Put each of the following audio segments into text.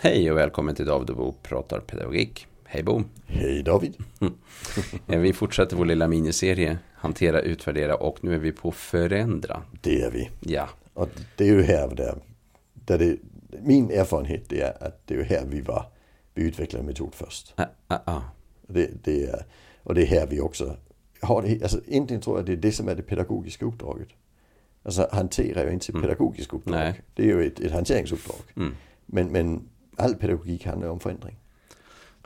Hej och välkommen till David och Bo pratar pedagogik. Hej Bo! Hej David! Eh, vi fortsätter vår lilla miniserie Hantera, utvärdera och nu är vi på förändra. Det är vi. Ja. Och det är ju här där, där det, min erfarenhet är att det är här vi var, vi utvecklade metod först. Ah, ah, ah. Det, det är, och det är här vi också har det, alltså egentligen tror jag det är det som är det pedagogiska uppdraget. Alltså hantera ju inte sitt Mm. pedagogiska uppdrag. Nej. Det är ju ett, ett hanteringsuppdrag. Mm. Men, men all pedagogik handlar om förändring.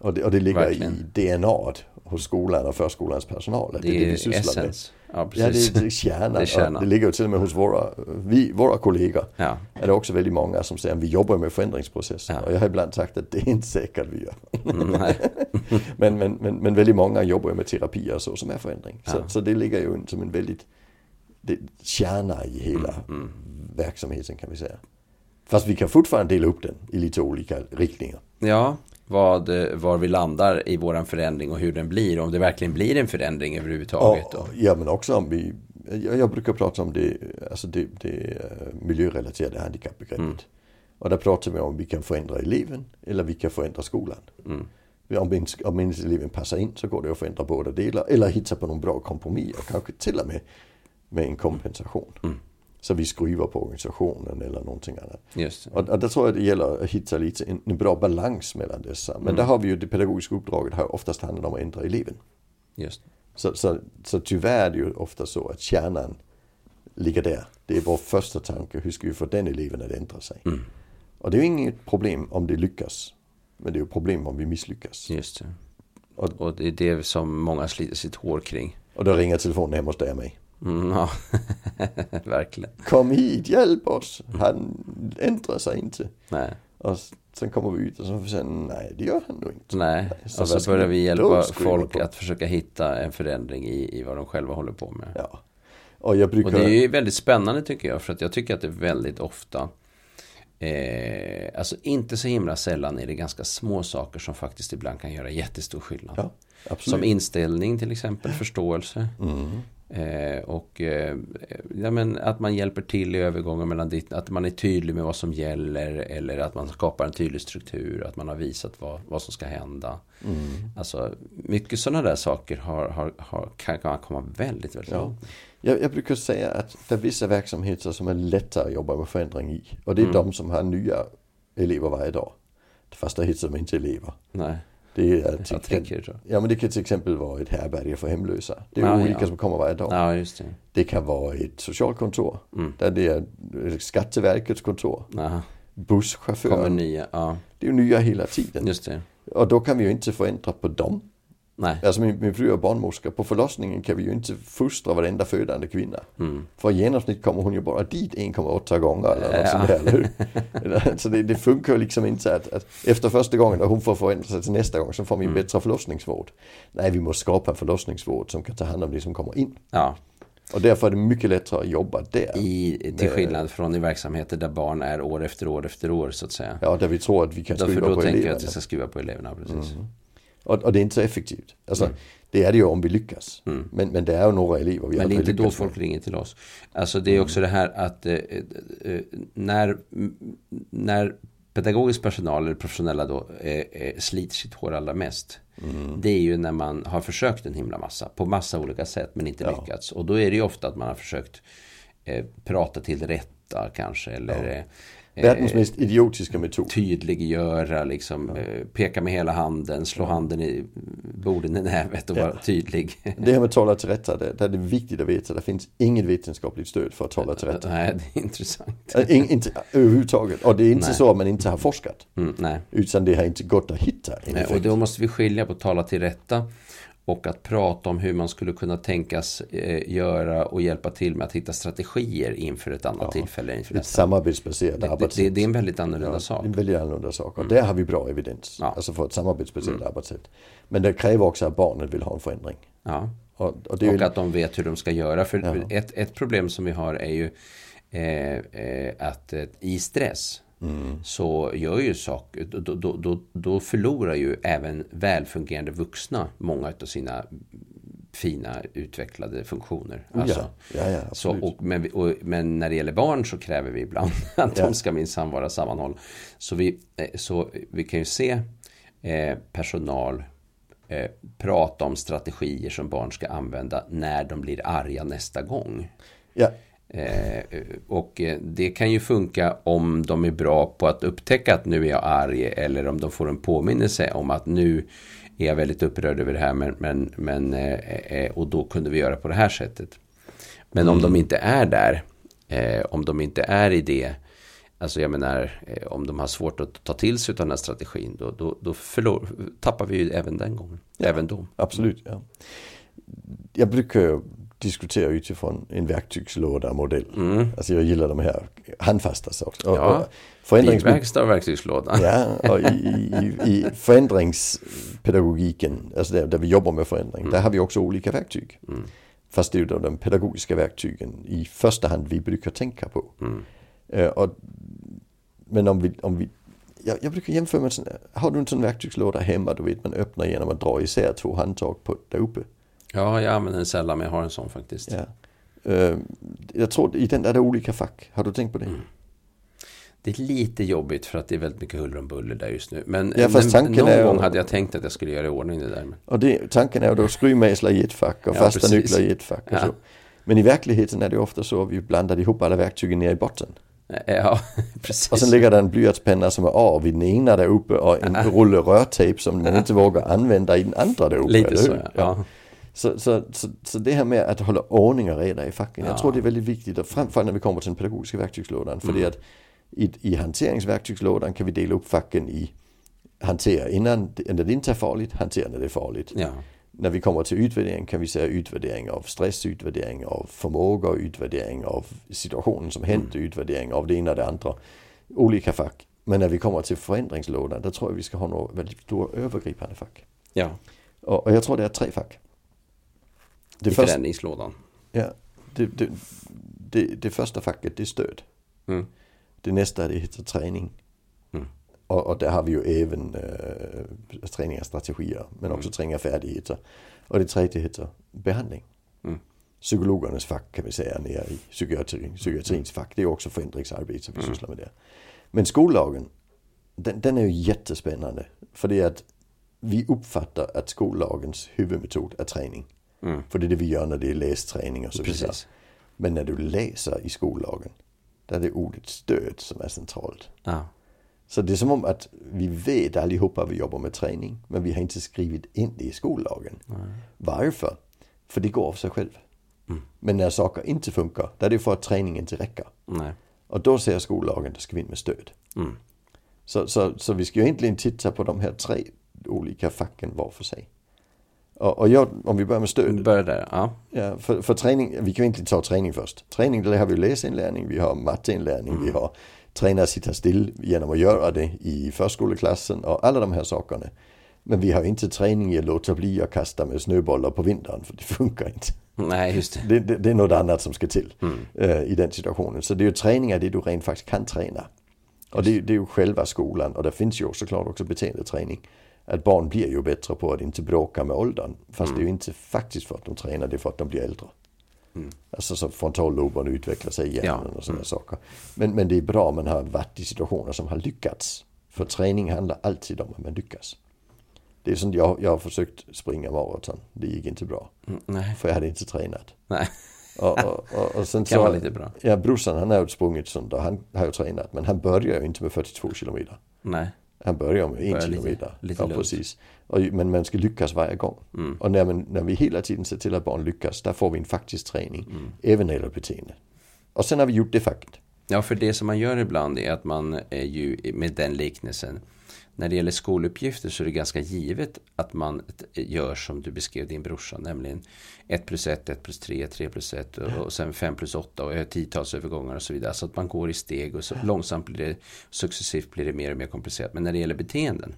Och det, och det ligger Verkligen. i DNA hos skolan och förskolans personal. Att Det, det, är det vi sysslar med. Ja, Ja, precis. det, det är kärnan. Det är kärnan. Det ligger ju till och med hos våra, vi, våra kollegor. Ja. Är det också väldigt många som säger att vi jobbar med förändringsprocesser. Ja. Och jag har ibland sagt att det är inte säkert vi gör. Mm, men, men, men, men väldigt många jobbar med terapier och så som är förändring. Så, Ja. så det ligger ju som en väldigt det, kärna i hela Mm. verksamheten kan vi säga. Fast vi kan fortfarande dela upp den i lite olika riktningar. Ja, vad, var vi landar i våran förändring och hur den blir. Om det verkligen blir en förändring överhuvudtaget. Och, ja men också om vi, jag, brukar prata om det, alltså det, det eh, miljörelaterade handikappbegreppet. Mm. Och där pratar vi om vi kan förändra eleven eller vi kan förändra skolan. Mm. Om, om eleven passar in så går det att förändra båda delar eller hitta på någon bra kompromiss och kanske till och med med en kompensation. Mm. Så vi skruvar på organisationen eller någonting annat. Just det. Och, och där tror jag det gäller att hitta lite en, en bra balans mellan dessa. Men Mm. där har vi ju det pedagogiska uppdraget har oftast handlat om att ändra eleven. Just. Så, så, så tyvärr är det ju ofta så att kärnan ligger där. Det är vår första tanke, hur ska vi få den eleven att ändra sig? Mm. Och det är ju inget problem om det lyckas. Men det är ju problem om vi misslyckas. Just det. Och- Och det är det som många sliter sitt hår kring. Och då ringer telefonen hem hos dig och mig. Mm, ja, verkligen. Kom hit, hjälp oss! Han ändrar sig inte. Nej, Och sen kommer vi ut och så får vi säga, nej det gör han nog inte. nej. Så och så börjar vi hjälpa folk på? att försöka hitta en förändring i, i vad de själva håller på med. Ja. Och jag brukar... Och det är ju väldigt spännande tycker jag. För att jag tycker att det är väldigt ofta eh, Alltså inte så himla sällan är det ganska små saker som faktiskt ibland kan göra jättestor skillnad. Ja. Som inställning till exempel, förståelse. Mm. Eh, och eh, ja, men att man hjälper till i övergången mellan ditt, att man är tydlig med vad som gäller eller att man skapar en tydlig struktur, att man har visat vad, vad som ska hända. Mm. Alltså mycket sådana där saker har, har, har, kan, kan komma väldigt, väldigt Ja. långt. Jag, jag brukar säga att det är vissa verksamheter som är lättare att jobba med förändring i. Och det är Mm. de som har nya elever varje dag. Fast där hittar de inte elever. Nej, Det är till, tänker. Ja men det kan till exempel vara ett härbärge för hemlösa. Det är Ja, olika ja. som kommer varje dag. Just det. Det kan vara ett socialkontor. Mm. Där det är Skatteverkets kontor. Kommer Busschaufförer. nya, ja, Det är ju nya hela tiden. just det. Och då kan vi ju inte förändra på dem. Nej, Alltså min, min fru är barnmorska. På förlossningen kan vi ju inte fostra varenda födande kvinna. mm. För i genomsnitt kommer hon ju bara dit 1,8 gånger eller något Ja. sånt där, eller hur? Så det, det funkar ju liksom inte att, att efter första gången när hon får förändra sig till nästa gång så får vi en Mm. bättre förlossningsvård. Nej, vi måste skapa en förlossningsvård som kan ta hand om det som kommer in. ja. Och därför är det mycket lättare att jobba där. I, till skillnad från i verksamheter där barn är år efter år efter år så att säga. Ja, där vi tror att vi kan Därför skruva då på tänker jag eleverna. att vi ska skriva på eleverna, precis. Och, och det är inte så effektivt. Alltså, det är det ju om vi lyckas. Mm. Men, men det är ju några elever vi Men det är inte då med. folk ringer till oss. Alltså det är också det här att eh, eh, när, när pedagogisk personal eller professionella då eh, sliter sitt hår allra mest. Mm. Det är ju när man har försökt en himla massa på massa olika sätt men inte Ja. lyckats. Och då är det ju ofta att man har försökt eh, prata till rätta kanske eller eh, Världens mest idiotiska metod. tydliggöra, liksom, eh, peka med hela handen, slå handen i borden i nävet och Ja. vara tydlig. Det här med att tala till rätta, det, det är det viktigt att veta. Det finns inget vetenskapligt stöd för att tala till rätta. Nej, det är intressant. In, inte överhuvudtaget. Och det är inte Nej. så att man inte har forskat. Mm, nej. Utan det har inte gått att hitta Nej, och då måste vi skilja på tala till rätta och att prata om hur man skulle kunna tänkas eh, göra och hjälpa till med att hitta strategier inför ett annat tillfälle. Inför Ett samarbetsbaserat Det, det, arbetssätt. det, det är en väldigt annorlunda Ja, sak. En väldigt annorlunda sak. Och där har vi bra evidens. Ja. Alltså för ett samarbetsbaserat arbetssätt. Men det kräver också att barnet vill ha en förändring. Ja. Och, och Och att de vet hur de ska göra. För Ja. ett, ett problem som vi har är ju eh, eh, att eh, i stress Mm. så gör ju saker, då, då, då, då, förlorar ju även välfungerande vuxna många av sina fina utvecklade funktioner. Alltså, ja, ja, ja så, och, men, och, men när det gäller barn så kräver vi ibland att de ska minsann vara sammanhåll. Så vi, eh, så vi kan ju se eh, personal eh, prata om strategier som barn ska använda när de blir arga nästa gång. ja, Eh, och eh, det kan ju funka om de är bra på att upptäcka att nu är jag arg eller om de får en påminnelse om att nu är jag väldigt upprörd över det här men, men, men, eh, eh, och då kunde vi göra på det här sättet. Men om de inte är där, eh, om de inte är i det, alltså jag menar eh, om de har svårt att ta till sig av den här strategin, då, då, då förlor, tappar vi ju även den gången, även då. absolut. Ja. Jag brukar ju diskutera utifrån en verktygslåda-modell. Alltså jag gillar de här handfasta sakerna. Mm. Ja, och förändrings- Bilverkstad och verktygslåda. Ja, och i, i, i förändringspedagogiken, alltså där, där vi jobbar med förändring, där har vi också olika verktyg. Fast det är ju de pedagogiska verktygen i första hand vi brukar tänka på. Eh, och, men om vi, om vi jag, jag brukar jämföra med sån, har du en sån verktygslåda hemma, du vet man öppnar genom att dra isär två handtag på, där uppe. Ja, jag använder den sällan men jag har en sån faktiskt. Ja. Eh, jag tror i den där är det olika fack, har du tänkt på det? Det är lite jobbigt för att det är väldigt mycket huller om buller där just nu. Men, Ja, fast men tanken någon är- gång hade jag tänkt att jag skulle göra i ordning det där. Och det, tanken är ju då skruvmejslar i ett fack och Ja, fasta precis. nycklar i ett fack. Ja. Men i verkligheten är det ofta så att vi blandar ihop alla verktygen ner i botten. eh, ja, precis. Och sen ligger det en blyertspenna som är av vid den ena där uppe och en rulle rörtejp som man inte vågar använda i den andra där uppe. Lite så, ja. Så, så, så, så det här med att hålla ordning och reda i facken. Jag Ja. tror det är väldigt viktigt. Och framförallt när vi kommer till den pedagogiska verktygslådan. För Mm. att i, i hanteringsverktygslådan kan vi dela upp facken i hantera innan när det inte är farligt, hantera när det är farligt. ja. När vi kommer till utvärdering kan vi säga utvärdering av stress, utvärdering av förmåga, utvärdering av situationen som hänt, utvärdering av det ena och det andra. Olika fack. Men när vi kommer till förändringslådan, då tror jag vi ska ha några väldigt stora övergripande fack. ja. Och, och jag tror det är tre fack. Det, I första, förändringslådan. ja, det, det, det, det första facket det är stöd. Mm. Det nästa det heter träning. Mm. Och, och där har vi ju även äh, träning av strategier men också träning av färdigheter. Och det tredje heter behandling. Mm. Psykologernas fack kan vi säga nere i psykiatrin, psykiatrins fack. Det är också förändringsarbete som vi sysslar med där. Men skollagen, den, den är ju jättespännande. För det är att vi uppfattar att skollagens huvudmetod är träning. Mm. För det är det vi gör när det är lästräning och så vidare. Precis. Men när du läser i skollagen, där är det ordet stöd som är centralt. Ja. Så det är som om att vi vet allihopa att vi jobbar med träning, men vi har inte skrivit in det i skollagen. Varför? För det går av sig själv. Men när saker inte funkar, där är det för att träning inte räcker. Nej. Och då säger skollagen, då ska vi in med stöd. Mm. Så, så, så vi ska ju egentligen titta på de här tre olika facken var för sig. Och, och jag, om vi börjar med stöd. Börja där. Ja. Ja, för, för träning, vi kan ju inte ta träning först. Träning, där har vi läsinlärning, vi har matteinlärning, vi har träna sitta still genom att göra det i förskoleklassen och alla de här sakerna. Men vi har inte träning i att låta bli att kasta med snöbollar på vintern, för det funkar inte. Nej, just det. Det, det, det är något annat som ska till eh, i den situationen. Så det är ju träning av det du rent faktiskt kan träna. Och det, det är ju själva skolan och det finns ju såklart också beteendeträning. Att barn blir ju bättre på att inte bråka med åldern. Fast det är ju inte faktiskt för att de tränar, det är för att de blir äldre. Alltså så frontalloberna utvecklar sig i hjärnan Ja. och sådana saker. Men, men det är bra om man har varit i situationer som har lyckats. För träning handlar alltid om att man lyckas. Det är som jag, jag har försökt springa maraton. Det gick inte bra. Mm, Nej. För jag hade inte tränat. Nej. Och, och, och, och sen Kan så, vara lite bra. Ja, brorsan han har ju sprungit sånt och han har ju tränat. Men han börjar ju inte med 42 kilometer. Nej. Han börjar med en Börjar lite- kilometer. lite ja, precis. Och, men man ska lyckas varje gång. Mm. Och när, man, när vi hela tiden ser till att barn lyckas, där får vi en faktisk träning. Mm. Även när det gäller beteende. Och sen har vi gjort det facket. Ja, för det som man gör ibland är att man är ju med den liknelsen. När det gäller skoluppgifter så är det ganska givet att man gör som du beskrev din brorsa. Nämligen 1 plus 1, 1 plus 3, 3 plus 1 och, och sen 5 plus 8 och tiotals övergångar och så vidare. Så att man går i steg och så långsamt blir det, successivt blir det mer och mer komplicerat. Men när det gäller beteenden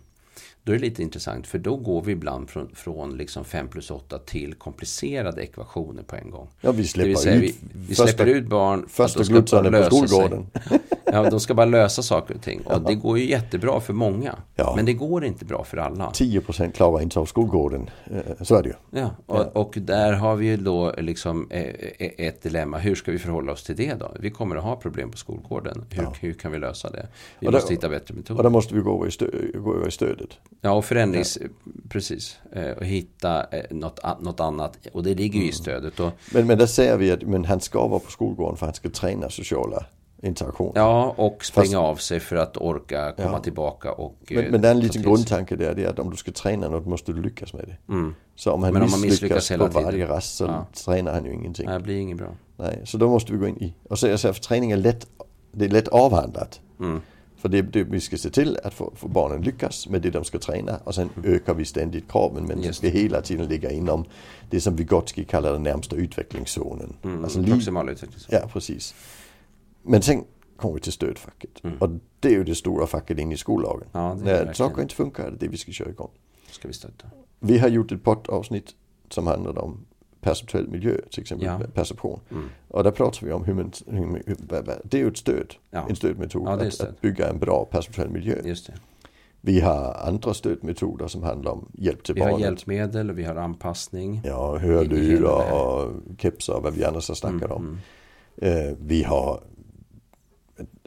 då är det lite intressant för då går vi ibland från, från liksom 5 plus 8 till komplicerade ekvationer på en gång. Ja, vi släpper ut vi, vi första- släpper ut barn Första de ska gluttrarna på lösa sig. Ja, Ja, de ska bara lösa saker och ting. Och det går ju jättebra för många. Ja. Men det går inte bra för alla. 10% klarar inte av skolgården. Eh, Så är det ju. Ja, och, och där har vi ju då liksom eh, eh, ett dilemma. Hur ska vi förhålla oss till det då? Vi kommer att ha problem på skolgården. Hur, hur kan vi lösa det? Vi Och där- måste hitta bättre Och metoder. då måste vi gå över i, stö gå över i stödet. Ja, och förändrings... Precis. Eh, Och hitta något, något annat. Och det ligger ju i stödet. Och, Men, men där säger vi att men han ska vara på skolgården för han ska träna sociala interaktioner. ja, och springa Fast- av sig för att orka komma Ja. tillbaka och... eh, Men, men det är en liten grundtanke där, det är att om du ska träna något måste du lyckas med det. Mm. Så om han Men om man misslyckas, misslyckas hela på varje tiden. rast så Ja. tränar han ju ingenting. Nej, det blir inget bra. Nej, så då måste vi gå in i. Och så säger, för träning är lätt, det är lätt avhandlat. Mm. För det, det, vi ska se till att få, få barnen lyckas med det de ska träna. Och sen ökar vi ständigt kraven men det Just ska hela tiden ligga inom det som Vygotsky kallar den närmsta utvecklingszonen. Mm. Alltså Proximal utveckling. Ja, precis. Men sen kommer vi till stödfacket. Och det är ju det stora facket in i skollagen. Mm. Ja, När saker inte funkar är det det vi ska köra igång. Ska vi stötta. Vi har gjort ett poddavsnitt som handlade om perceptuell miljö, till exempel Ja. perception. Mm. Och där pratar vi om hur, man, hur, man- det är ju ett stöd, Ja. en stödmetod, Ja, är att, stöd. att bygga en bra perceptuell miljö. Vi har andra stödmetoder som handlar om hjälp till Vi har barnet. hjälpmedel och vi har anpassning. Ja, hörlurar och kepsar och vad vi annars har snackat om. Mm. Eh, vi har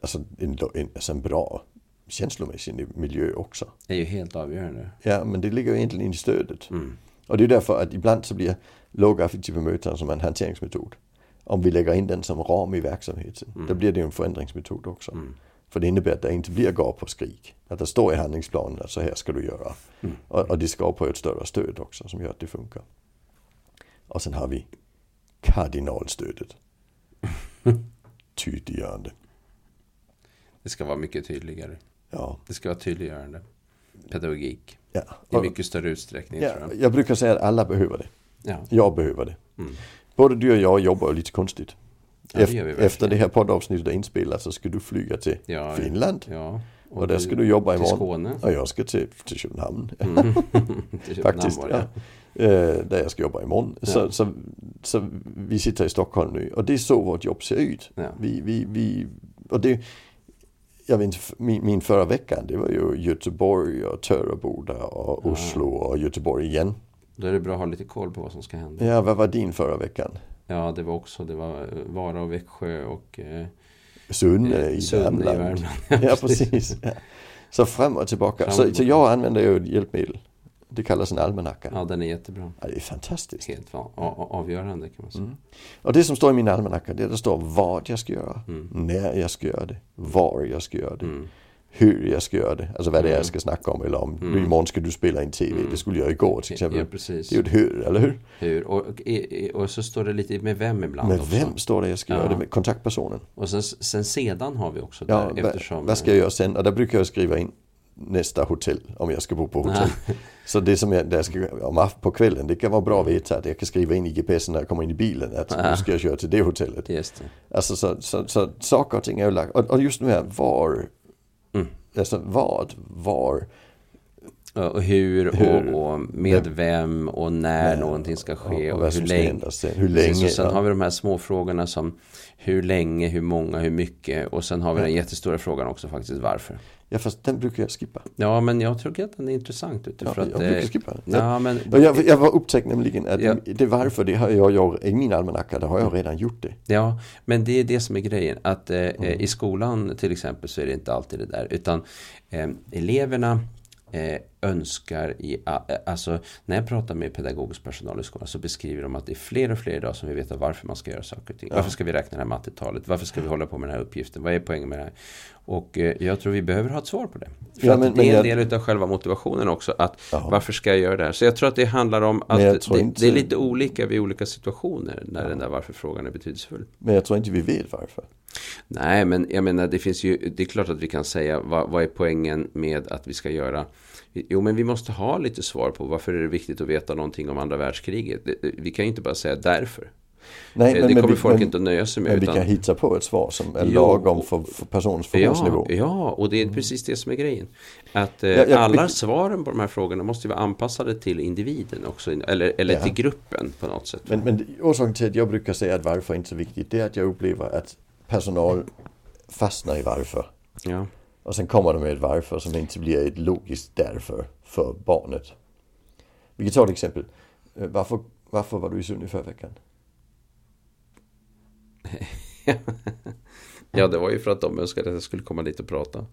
alltså, en, en, alltså en bra känslomässig miljö också. Det är ju helt avgörande. Ja, men det ligger ju egentligen i stödet. Mm. Och det är därför att ibland så blir lågaffektiva möten som en hanteringsmetod. Om vi lägger in den som ram i verksamheten, då blir det ju en förändringsmetod också. Mm. För det innebär att det inte blir gap och skrik. Att det står i handlingsplanen att så här ska du göra. Mm. Och, och det skapar ett större stöd också som gör att det funkar. Och sen har vi kardinalstödet. Tydliggörande. Det ska vara mycket tydligare. Ja. Det ska vara tydliggörande. Pedagogik. ja. I Och, mycket större utsträckning ja tror jag. jag brukar säga att alla behöver det. Ja. Jag behöver det. Mm. Både du och jag jobbar lite konstigt. Ja, det vi efter det här poddavsnittet är inspelat så ska du flyga till Ja, Finland. Ja. Och där ska du jobba till imorgon. Skåne. Och jag ska till, till Köpenhamn. Mm. Till Köpenhamn Faktiskt. var Ja. Eh, där jag ska jobba imorgon. Så, Ja. så, så vi sitter i Stockholm nu. Och det är så vårt jobb ser ut. Ja. Vi, vi, vi, och det, jag vet inte, min, min förra veckan det var ju Göteborg och Töreboda och Ja. Oslo och Göteborg igen. Då är det bra att ha lite koll på vad som ska hända. Ja, vad var din förra veckan? Ja, det var också, det var eh, Vara och Växjö och eh, Sunne eh, i Värmland. Ja, precis. Ja. Så fram och tillbaka. Fram och Så, så jag använder ju hjälpmedel. Det kallas en almanacka. Ja, den är jättebra. Ja, det är fantastiskt. Helt avgörande kan man säga. Mm. Och det som står i min almanacka, det det står vad jag ska göra, Mm. när jag ska göra det, var jag ska göra det, Mm. hur jag ska göra det, alltså vad det är Mm. jag ska snacka om eller om Mm. imorgon ska du spela in TV, Mm. det skulle jag igår till exempel. Ja, precis. Det är ju ett hur, eller hur? Hur? Och, och, och, så står det lite med vem ibland Med också. vem står det jag ska Ja. göra det med? Kontaktpersonen. Och sen, sen sedan har vi också Ja, där va- eftersom... vad ska jag göra sen? Och där brukar jag skriva in nästa hotell om jag ska bo på hotell. Ja. Så det som jag, jag ska, om på kvällen, det kan vara bra att veta att jag kan skriva in i GPSen när jag kommer in i bilen att Ja. nu ska jag köra till det hotellet. Just det. Alltså så, så, så saker och ting är ju lagt. Och, och just nu här, var, Mm. alltså vad, var, Och hur, Hur? Och, och med vem och när någonting ska ske och och, hur länge. sen, hur länge. och sen ja. har vi de här små frågorna som hur länge, hur många, hur mycket och sen har vi den jättestora frågan också faktiskt varför. ja fast den brukar jag skippa. Ja men jag tycker att den är intressant ute Ja, för att jag brukar eh, skippa den. Ja men jag, jag var upptäckt nämligen att Ja. det varför, det har jag, jag i min almanacka, det har jag redan gjort det. Ja, men det är det som är grejen. Att eh, Mm. i skolan till exempel så är det inte alltid det där. Utan eh, eleverna eh, önskar i, eh, alltså när jag pratar med pedagogisk personal i skolan så beskriver de att det är fler och fler idag som vill veta varför man ska göra saker och ting. Varför ska vi räkna det här mattetalet? Varför ska vi hålla på med den här uppgiften? Vad är poängen med det här? Och eh, jag tror vi behöver ha ett svar på det. För Ja, att men- det är en del av själva motivationen också. Att Ja. varför ska jag göra det här? Så jag tror att det handlar om att det, inte- det är lite olika vid olika situationer när den där varför-frågan är betydelsefull. Men jag tror inte vi vet varför. Nej, men jag menar det finns ju, det är klart att vi kan säga vad, vad är poängen med att vi ska göra Jo, men vi måste ha lite svar på varför är det viktigt att veta någonting om andra världskriget. Vi kan ju inte bara säga därför. Nej, det kommer vi, folk men, inte att nöja sig med. men vi utan, kan hitta på ett svar som är Jo, lagom för, för personens ja, förmånsnivå. ja, och det är precis det som är grejen. Att eh, Ja, jag- alla svaren på de här frågorna måste vara anpassade till individen också. Eller, eller Ja. till gruppen på något sätt. Men, men orsaken till att jag brukar säga att varför inte är så viktigt, det är att jag upplever att personal fastnar i varför. Ja. Och sen kommer de med ett varför som inte blir ett logiskt därför för barnet. Vi kan ta ett exempel. Eh, Varför, varför var du i Sunne förra veckan? ja, det var ju för att de önskade att jag skulle komma dit och prata.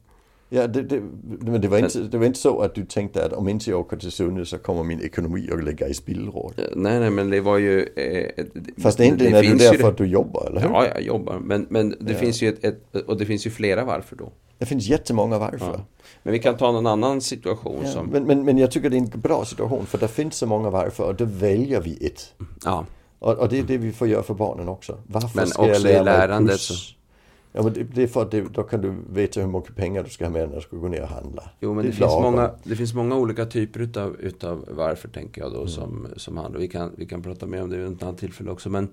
Ja, det, det, men det var, inte, det var inte så att du tänkte att om inte jag åker till Sunne så kommer min ekonomi att ligga i spillror. Eh, Nej, nej, men det var ju... Eh, Fast egentligen är det- att du jobbar, eller hur? Ja, jag jobbar. Men, men det Ja. finns ju ett, ett... Och det finns ju flera varför då. Det finns jättemånga varför. Ja. Men vi kan ta någon annan situation Ja, som... men, men, men jag tycker det är en bra situation för det finns så många varför och då väljer vi ett. Ja, Och, och det är det vi får göra för barnen också. Varför Men ska jag också i lära mig lärandet puss? Ja men det, det är för att det, då kan du veta hur mycket pengar du ska ha med när du ska gå ner och handla. Jo, men är det, finns, många, det finns många olika typer utav, utav varför, tänker jag då, Mm. som, som handlar. Vi kan, vi kan prata mer om det vid ett annat tillfälle också, men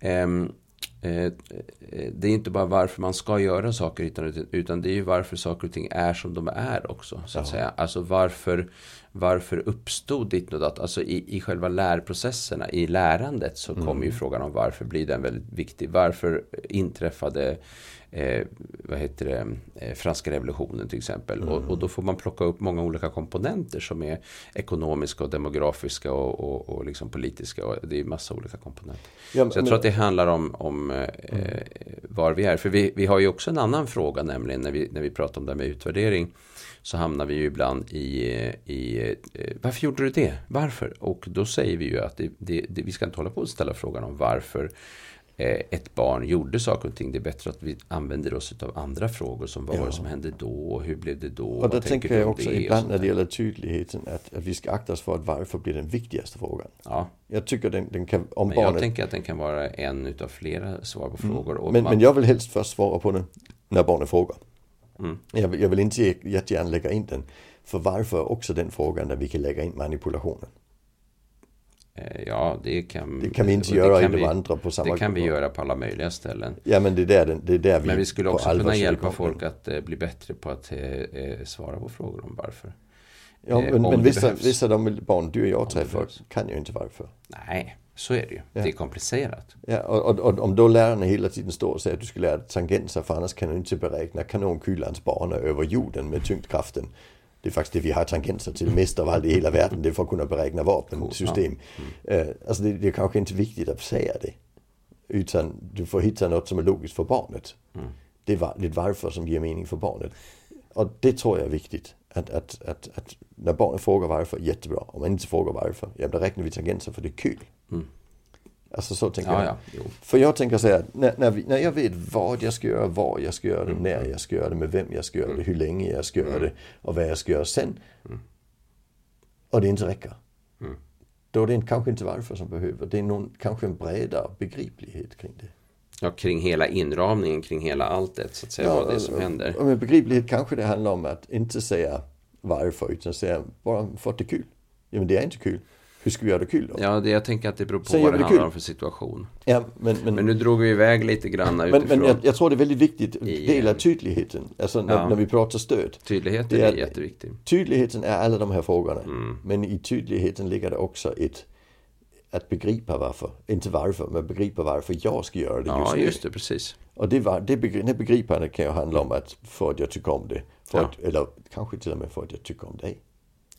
ehm, eh, eh, det är inte bara varför man ska göra saker, utan, utan det är ju varför saker och ting är som de är också, så att Ja. säga. Alltså varför, varför uppstod ditt och datt? Alltså i, i själva lärprocesserna, i lärandet, så kommer Mm. ju frågan om varför blir den väldigt viktig. Varför inträffade eh, vad heter det, eh, franska revolutionen till exempel. Och, och då får man plocka upp många olika komponenter som är ekonomiska och demografiska och, och, och liksom politiska. Och det är massa olika komponenter. Ja, Så jag men- tror att det handlar om, om eh, var vi är. För vi, vi har ju också en annan fråga, nämligen när vi, när vi pratar om det här med utvärdering. Så hamnar vi ju ibland i, i eh, varför gjorde du det? Varför? Och då säger vi ju att det, det, det, vi ska inte hålla på att ställa frågan om varför ett barn gjorde saker och ting. Det är bättre att vi använder oss av andra frågor som vad var Ja. det som hände då? Och hur blev det då? Och Vad tänker jag också ibland när det där. gäller tydligheten att, att vi ska akta oss för att varför blir den viktigaste frågan. Ja, Jag tycker den, den kan, om men jag barnet... tänker att den kan vara en utav flera svar på frågor. Och Men, man- men jag vill helst först svara på den när barnet frågar. Mm. Jag, vill, jag vill inte jättegärna lägga in den. För varför också den frågan där vi kan lägga in manipulationen. Eh, Ja, det kan, Det kan vi inte göra i kan de vi- andra på samma Det kan vi göra på alla möjliga ställen. Ja men det är där, det är där vi Men vi skulle också kunna hjälpa folk att eh, bli bättre på att eh, svara på frågor om varför. Ja, men, men vissa, behövs. vissa de barn du och jag träffar kan ju inte varför. Nej, så är det ju. Det är komplicerat. Ja, och, och, och om då lärarna hela tiden står och säger att du ska lära dig tangenser för annars kan du inte beräkna kanonkylans bana över jorden med tyngdkraften. Det är faktiskt det vi har tangenser till mest av allt i hela världen. Det är för att kunna beräkna vapensystem. Eh, alltså det, det är kanske inte viktigt att säga det. Utan du får hitta något som är logiskt för barnet. Det är var- det är varför som ger mening för barnet. Och det tror jag är viktigt. Att, att, att, att när barnet frågar varför, jättebra. Om man inte frågar varför, ja då räknar vi tangenser för det är kul. Alltså så tänker Ja, jag. ja. För jag tänker så här, när, när, vi, när jag vet vad jag ska göra, var jag ska göra det, när jag ska göra det, med vem jag ska göra det, hur länge jag ska göra det och vad jag ska göra sen. Och det inte räcker. Då är det kanske inte varför som behöver. Det är någon, kanske en bredare begriplighet kring det. Ja, kring hela inramningen, kring hela alltet, så att säga, vad det är som händer. Och med begriplighet kanske det handlar om att inte säga varför utan säga bara för att det är kul. Ja men det är inte kul. Hur ska vi göra det kul då? Ja, det, jag tänker att det beror på Sen vad det det handlar om för situation. Ja, men, men, Men nu drog vi iväg lite grann men, utifrån. men jag, jag tror det är väldigt viktigt dela eh, tydligheten. Alltså när, ja. när vi pratar stöd. Tydligheten det är, är- jätteviktig. Tydligheten är alla de här frågorna. Mm. Men i tydligheten ligger det också ett att begripa varför. Inte varför, men begripa varför jag ska göra det just Ja, nu. just det, precis. Och det, var, det, begri, det begripandet kan ju handla om att för att jag tycker om det. För Ja. att, eller kanske till och med för att jag tycker om dig.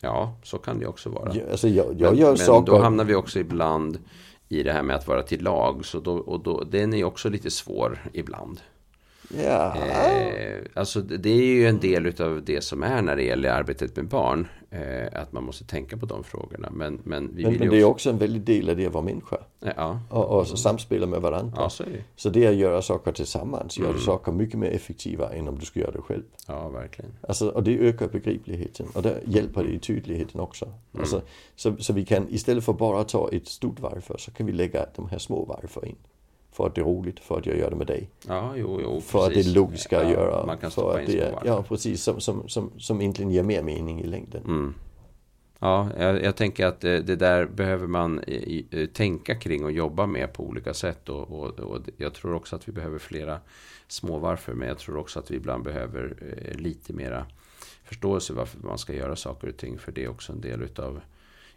Ja, så kan det också vara. Jag, alltså jag, jag men, men då hamnar vi också ibland i det här med att vara till lag. Så då, och då, den är också lite svår ibland. Ja, Eh, alltså det är ju en del utav det som är när det gäller arbetet med barn. Eh, att man måste tänka på de frågorna. Men, men vi men, men det är också... också en väldigt del av det att vara människa. Ja, Och, och så samspela med varandra. ja, så är det. Så det är att göra saker tillsammans gör Mm. saker mycket mer effektiva än om du skulle göra det själv. Ja, verkligen. Alltså, och det ökar begripligheten och det hjälper det i tydligheten också. Mm. Alltså, så, så vi kan istället för bara ta ett stort varför så kan vi lägga de här små varför in. För att det är roligt, för att jag gör det med dig. Ja, jo, jo, För att det precis. är logiska att Ja, göra. Man kan för att det är. Ja, precis. Som, som, som, som egentligen ger mer mening i längden. Mm. Ja, jag, jag tänker att det, det där behöver man i, i, tänka kring och jobba med på olika sätt. Och, och, och jag tror också att vi behöver flera små varför. Men jag tror också att vi ibland behöver eh, lite mera förståelse varför man ska göra saker och ting. För det är också en del utav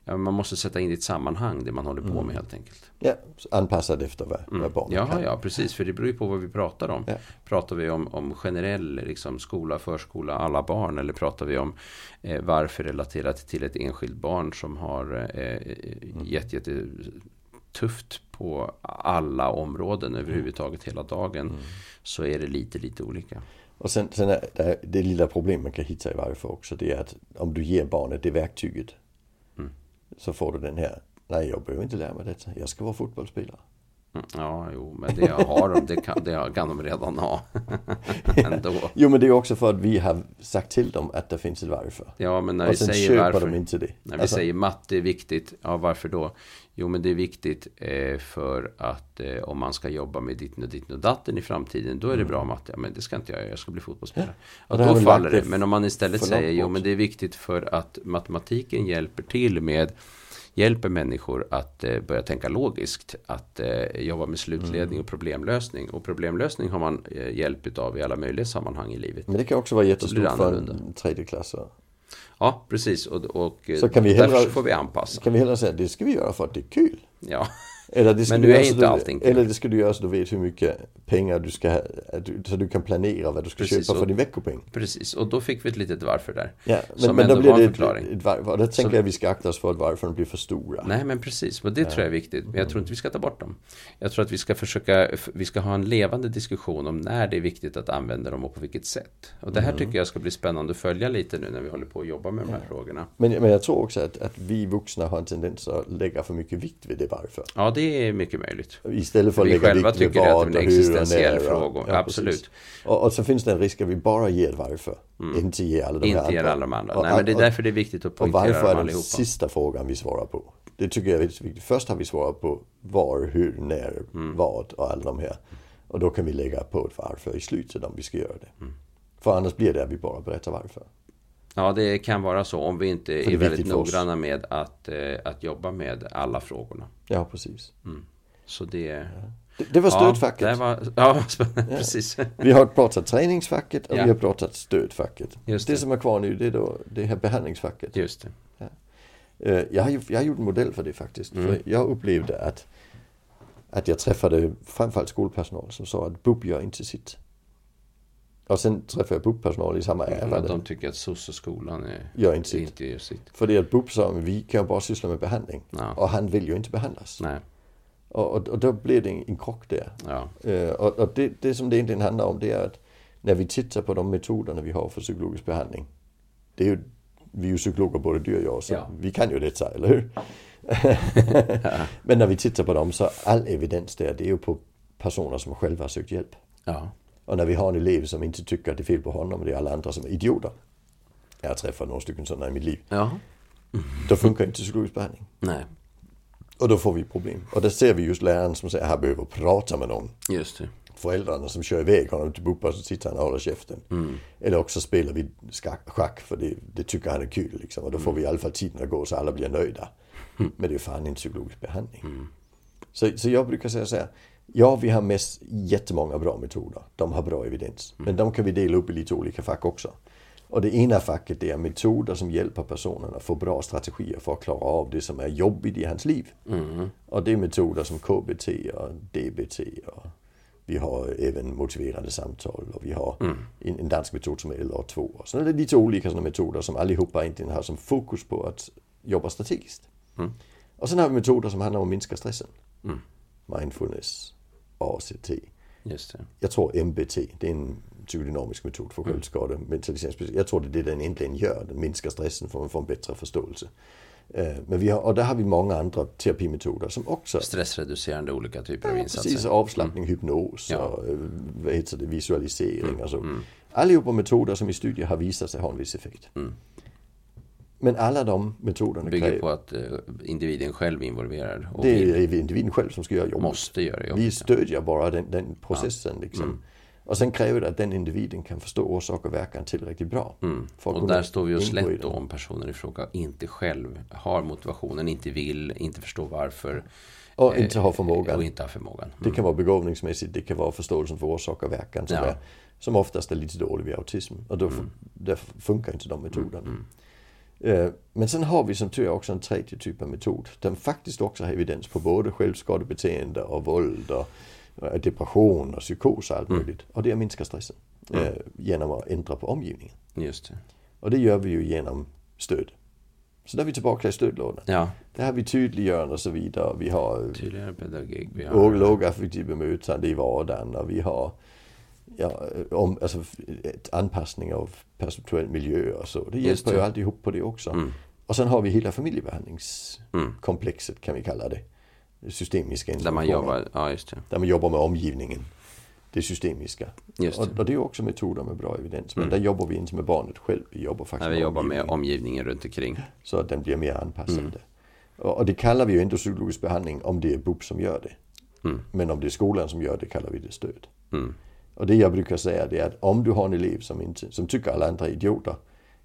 man måste sätta in det i ett sammanhang det man håller på med helt enkelt. Ja, anpassat efter vad, mm. barnet ja, kan. Ja, precis. För det beror ju på vad vi pratar om. Ja. Pratar vi om, om generell liksom, skola, förskola, alla barn? Eller pratar vi om eh, varför relaterat till ett enskilt barn som har eh, mm. jätte, jätte tufft på alla områden överhuvudtaget hela dagen. Mm. Så är det lite, lite olika. Och sen, sen är det, det lilla problem man kan hitta i varför också det är att om du ger barnet det verktyget mm så får du den här, nej jag behöver inte lära mig detta, jag ska vara fotbollsspelare. Mm, ja, jo, men det har de, det kan, det kan de redan ha. Ändå. Jo, men det är också för att vi har sagt till dem att det finns ett varför. Ja, men när vi säger varför. De inte det. När vi alltså, säger matte är viktigt, ja varför då? Jo, men det är viktigt eh, för att eh, om man ska jobba med ditt och ditt och datten i framtiden, då är det mm. bra matte. Ja, men det ska inte jag göra, jag ska bli fotbollsspelare. Ja då faller det. Men om man istället säger, jo men det är viktigt för att matematiken hjälper till med hjälper människor att eh, börja tänka logiskt. Att eh, jobba med slutledning och problemlösning. Och problemlösning har man eh, hjälp av i alla möjliga sammanhang i livet. Men det kan också vara jättestort för en tredjeklassare. Ja, precis. Och, och så kan vi hellre, därför får vi anpassa. Kan vi hellre säga att det ska vi göra för att det är kul. Ja. Eller det Men nu är inte allting Eller det ska du göra så du vet hur mycket pengar du ska Så du kan planera vad du ska Precis, köpa för din veckopeng. Precis, och då fick vi ett litet varför där. Ja, men, men då blir det ett, ett varför. Och då tänker så, jag att vi ska akta oss för att varför blir för stora. Nej, men precis. Men det ja. tror jag är viktigt. Men jag tror inte vi ska ta bort dem. Jag tror att vi ska försöka, vi ska ha en levande diskussion om när det är viktigt att använda dem och på vilket sätt. Och det här mm. tycker jag ska bli spännande att följa lite nu när vi håller på att jobba med de här frågorna. Men, men jag tror också att, att vi vuxna har en tendens att lägga för mycket vikt vid det varför. Ja, det är mycket möjligt. Istället för att lägga vikt vid vad och hur existentiell fråga. Ja, Absolut. Och, och, så finns det en risk att vi bara ger varför. Mm. Inte ger alla de inte andra. Ger alla de andra. Och, Nej, men det är därför det är viktigt att poängtera Och varför är den sista frågan vi svarar på. Det tycker jag är viktigt. Först har vi svarat på var, hur, när, mm. vad och alla de här. Och då kan vi lägga på ett varför i slutet om vi ska göra det. Mm. För annars blir det att vi bara berättar varför. Ja, det kan vara så om vi inte är, är väldigt noggranna med att, eh, att jobba med alla frågorna. Ja, precis. Mm. Så det... Det, det var stödfacket. Ja, var, ja, precis. Vi har pratat träningsfacket och ja. vi har pratat stödfacket. Just det. det som är kvar nu det är då det här behandlingsfacket. Just det. Ja. Eh, jag, har, jag har gjort en modell för det faktiskt. Mm. För jag upplevde att, att jag träffade framförallt skolpersonal som sa att BUP gör inte sitt. Och sen träffade jag BUP-personal i samma ära. de tycker att SOS-skolan är, gör inte sitt. Inte gör sitt. För det att BUP sa vi kan bara syssla med behandling. Ja. Och han vill ju inte behandlas. Nej. Och, och, och då blir det en, en krock där. Ja. Uh, och, och det, det som det egentligen handlar om det är att när vi tittar på de metoderna vi har för psykologisk behandling. Det är ju, vi är ju psykologer både du och jag så ja. vi kan ju detta, eller hur? Men när vi tittar på dem så all evidens där det är ju på personer som själva har sökt hjälp. Ja. Och när vi har en elev som inte tycker att det är fel på honom och det är alla andra som är idioter. Jag har träffat några stycken sådana i mitt liv. Ja. Då funkar inte psykologisk behandling. Nej. Och då får vi problem. Och där ser vi just läraren som säger att han behöver prata med någon. Just det. Föräldrarna som kör iväg honom till Buppa så sitter han och håller käften. Mm. Eller också spelar vi schack för det, det tycker han är kul. Liksom. Och då får vi i alla fall tiden att gå så alla blir nöjda. Mm. Men det är fan inte psykologisk behandling. Mm. Så, så jag brukar säga så här. Ja, vi har mest jättemånga bra metoder. De har bra evidens. Mm. Men de kan vi dela upp i lite olika fack också. Och det ena facket är metoder som hjälper personen att få bra strategier för att klara av det som är jobbigt i hans liv. Mm. Och det är metoder som KBT och DBT och vi har även motiverande samtal och vi har mm. en, en, dansk metod som är LR2. Så det är lite olika sådana metoder som allihopa egentligen har som fokus på att jobba strategiskt. Mm. Och sen har vi metoder som handlar om att minska stressen. Mm. ACT. Just det. Jag tror MBT, det är en psykodynamisk metod för självskade, mentaliseringsspecial. Jag tror det är det den egentligen gör, den minskar stressen för att få en bättre förståelse. Øh, men vi har, och där har vi många andra terapimetoder som också... Stressreducerande olika typer av insatser. Precis, avslappning, mm. hypnos ja. och øh, vad heter det, visualisering mm. och så. Mm. Allihopa metoder som i studier har visat sig ha en viss effekt. Mm. Men alla de metoderna bygger kräver, på att uh, individen själv är involverad. Det är individen själv som ska göra jobbet. Måste göra jobbet. Vi stödjer bara den, den processen. Ja. Liksom. Mm. Och sen kräver det att den individen kan förstå orsak och verkan tillräckligt bra. Mm. Och där står vi oss lätt då om personen i fråga inte själv har motivationen, inte vill, inte förstår varför. Och inte har förmågan. Och inte har förmågan. Mm. Det kan vara begåvningsmässigt, det kan vara förståelsen för orsak och verkan som, ja. är, som oftast är lite dålig vid autism. Och då mm. funkar inte de metoderna. Eh, men sen har vi som tur också en tredje typ av metod. Den faktiskt också har evidens på både självskadebeteende och våld och depression och psykos och allt mm. möjligt. Och det är att minska stressen. Mm. genom att ändra på omgivningen. Just det. Och det gör vi ju genom stöd. Så där är vi tillbaka i stödlådan. Ja. Där har vi tydliggörande och så vidare. Vi har tydligare pedagogik. Vi har lågaffektiv bemötande i vardagen och vi har ja, om, alltså, anpassning av perceptuell miljö och så. Det hjälper ju alltihop på det också. Mm. Och sen har vi hela familjebehandlingskomplexet kan vi kalla det. Systemiska Där man jobbar, ja just det. Där man jobbar med omgivningen. Det systemiska. Just det. Och, och, det är också metoder med bra evidens. Men mm. där jobbar vi inte med barnet själv. Vi jobbar faktiskt Nej, vi med jobbar med omgivningen runt omkring. Så att den blir mer anpassad. Mm. Och, och, det kallar vi ju endopsykologisk behandling om det är BUP som gör det. Mm. Men om det är skolan som gör det kallar vi det stöd. Och det jag brukar säga det är att om du har en elev som, inte, som tycker alla andra är idioter,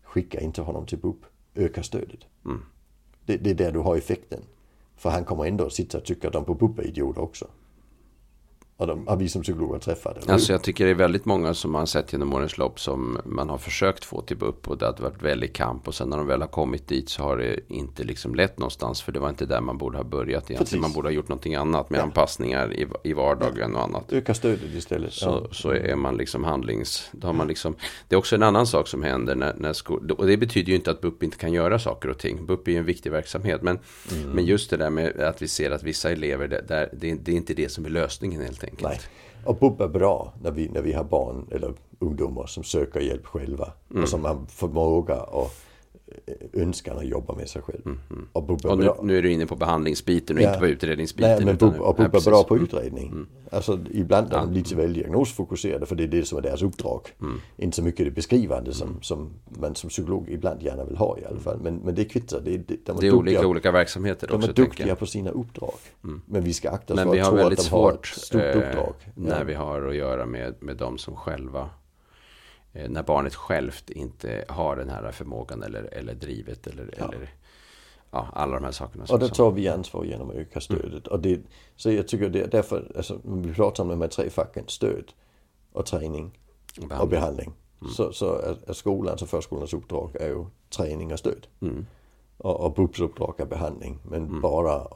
skicka inte honom till BUP. Öka stödet. Mm. Det, det, är där du har effekten. För han kommer ändå att sitta och tycka att de på BUP är idioter också. Och de har vi som psykologer träffat. Alltså jag tycker det är väldigt många som man sett genom årens lopp som man har försökt få till BUP och det har varit väldigt kamp och sen när de väl har kommit dit så har det inte liksom lett någonstans för det var inte där man borde ha börjat egentligen. Precis. Man borde ha gjort någonting annat med ja. anpassningar i, i vardagen och annat. Öka stödet istället. Så, ja. så är man liksom handlings... Då har man liksom, det är också en annan sak som händer när, när skol, och det betyder ju inte att BUP inte kan göra saker och ting. BUP är ju en viktig verksamhet men, mm. men just det där med att vi ser att vissa elever, där, där det, det är inte det som är lösningen helt enkelt enkelt. Nej. Och BUP är bra när vi, när vi har barn eller ungdomar som söker hjälp själva. Mm. Och som har förmåga och önskan att jobba med sig själv. Mm, mm. Och, och nu, nu, är du inne på behandlingsbiten och ja. inte på utredningsbiten. Nej, men utan, och BUP är bra på utredning. Mm. Alltså ibland är de lite väl diagnosfokuserade för det är det som är deras uppdrag. Mm. Inte så mycket det beskrivande som, mm. som man som psykolog ibland gärna vill ha i alla fall. Men, men det kvittar. Det, det, de är, det är olika, olika verksamheter de också. De är duktiga på sina uppdrag. Mm. Men vi ska akta oss för att tro att de har ett stort eh, uppdrag. När ja. vi har att göra med, med de som själva när barnet självt inte har den här förmågan eller, eller drivet eller, ja. eller ja, alla de här sakerna. Och det tar vi ansvar genom att öka stödet. Mm. Och det, så jag tycker det är därför, alltså, vi pratar om de här tre facken, stöd och träning och behandling. Och behandling mm. Så, så är, skolans och förskolans uppdrag är ju träning och stöd. Mm. Och, och BUPs uppdrag är behandling, men mm. bara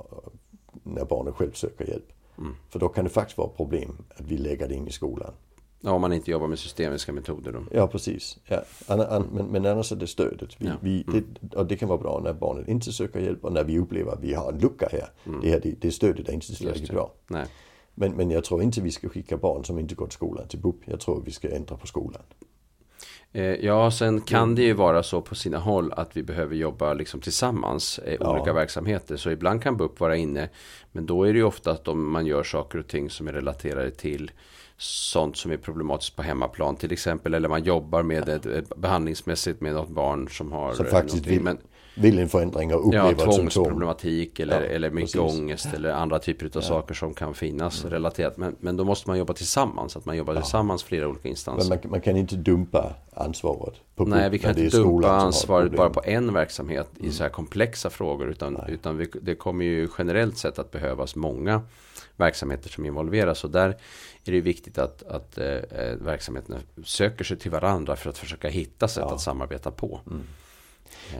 när barnet själv söker hjälp. Mm. För då kan det faktiskt vara problem att vi lägger det in i skolan. Ja, om man inte jobbar med systemiska metoder då. Ja, precis. Ja. An, an, men, men annars är det stödet. Vi, ja. vi, mm. det, och det kan vara bra när barnet inte söker hjälp och när vi upplever att vi har en lucka här. Mm. Det, här det, det stödet är inte tillräckligt bra. Nej. Men, men jag tror inte vi ska skicka barn som inte går till skolan till BUP. Jag tror vi ska ändra på skolan. Eh, ja, sen kan det ju vara så på sina håll att vi behöver jobba liksom tillsammans i ja. olika verksamheter. Så ibland kan BUP vara inne. Men då är det ju ofta att om man gör saker och ting som är relaterade till sånt som är problematiskt på hemmaplan till exempel. Eller man jobbar med ett, behandlingsmässigt med något barn som har... Som faktiskt vill, men, vill en förändring och uppleva ja, tvångsproblematik eller, ja, eller mycket precis. ångest eller andra typer av ja. saker som kan finnas mm. relaterat. Men, men då måste man jobba tillsammans, att man jobbar tillsammans flera olika instanser. Men man, man, kan inte dumpa ansvaret på Nej, vi kan inte dumpa ansvaret bara på en verksamhet mm. i så här komplexa frågor. Utan, utan vi, det kommer ju generellt sett att behövas många verksamheter som involveras. Och där är det viktigt att, att eh, eh, verksamheterna söker sig till varandra för att försöka hitta sätt ja. att samarbeta på. Mm.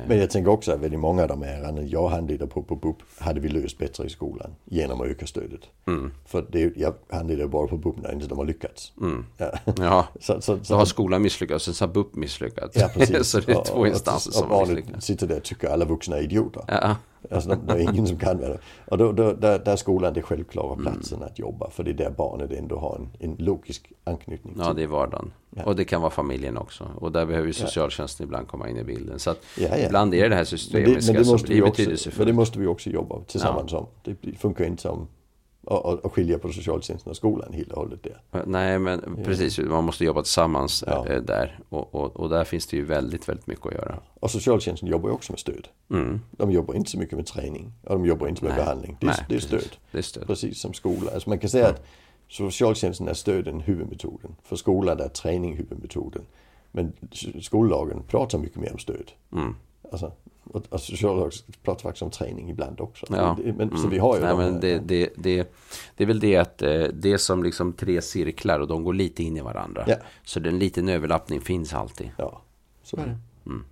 Men jag tänker också att väldigt många av de ärenden jag handledde på på BUP hade vi löst bättre i skolan genom att öka stödet. Mm. För det, jag handledde bara på BUP när inte de har lyckats. Mm. Ja. ja. så, så, så, då har skolan misslyckats och sen har BUP misslyckats. Ja, precis. så det är två instanser som har misslyckats. Och sitter där och tycker alla vuxna är idioter. Ja. Alltså det är ingen som kan det. Och då, då, där, där är skolan det självklara mm. platsen mm. att jobba. För det är där barnet ändå har en, en logisk anknytning till. Ja, det är vardagen. Ja. Och det kan vara familjen också. Och där behöver ju socialtjänsten ja. ibland komma in i bilden. Så att ja, ja. ibland är det det här systemiska men det, men det måste som blir betydelsefullt. Men det måste vi också jobba tillsammans om. Det funkar inte som och skilja på socialtjänsten och skolan helt och hållet där. Nej men precis, man måste jobba tillsammans ja. Eh, där. Och, och, och, där finns det ju väldigt, väldigt mycket att göra. Och socialtjänsten jobbar ju också med stöd. Mm. De jobbar inte så mycket med träning och de jobbar inte med Nej. behandling. Det är, Nej, det är stöd. Det är stöd. Precis som skola. Alltså man kan säga mm. att socialtjänsten är stöden huvudmetoden. För skolan är träning huvudmetoden. Men skollagen pratar mycket mer om stöd. Mm. Alltså, och, faktiskt om träning ibland också. Ja. Men, mm. Så vi har ju Nej, men det, det, det, det är väl det att eh, det är som liksom tre cirklar och de går lite in i varandra. Ja. Så en liten överlappning finns alltid. Ja, så är det. Mm.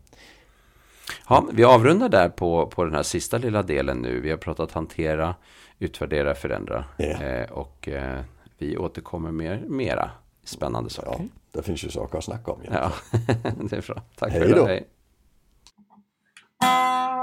Ja, vi avrundar där på, på den här sista lilla delen nu. Vi har pratat hantera, utvärdera, förändra. Ja. Eh, och eh, vi återkommer med mera spännande saker. Ja, det finns ju saker att snacka om. Ja. Ja, det är bra. Tack Hej för. Hej. Música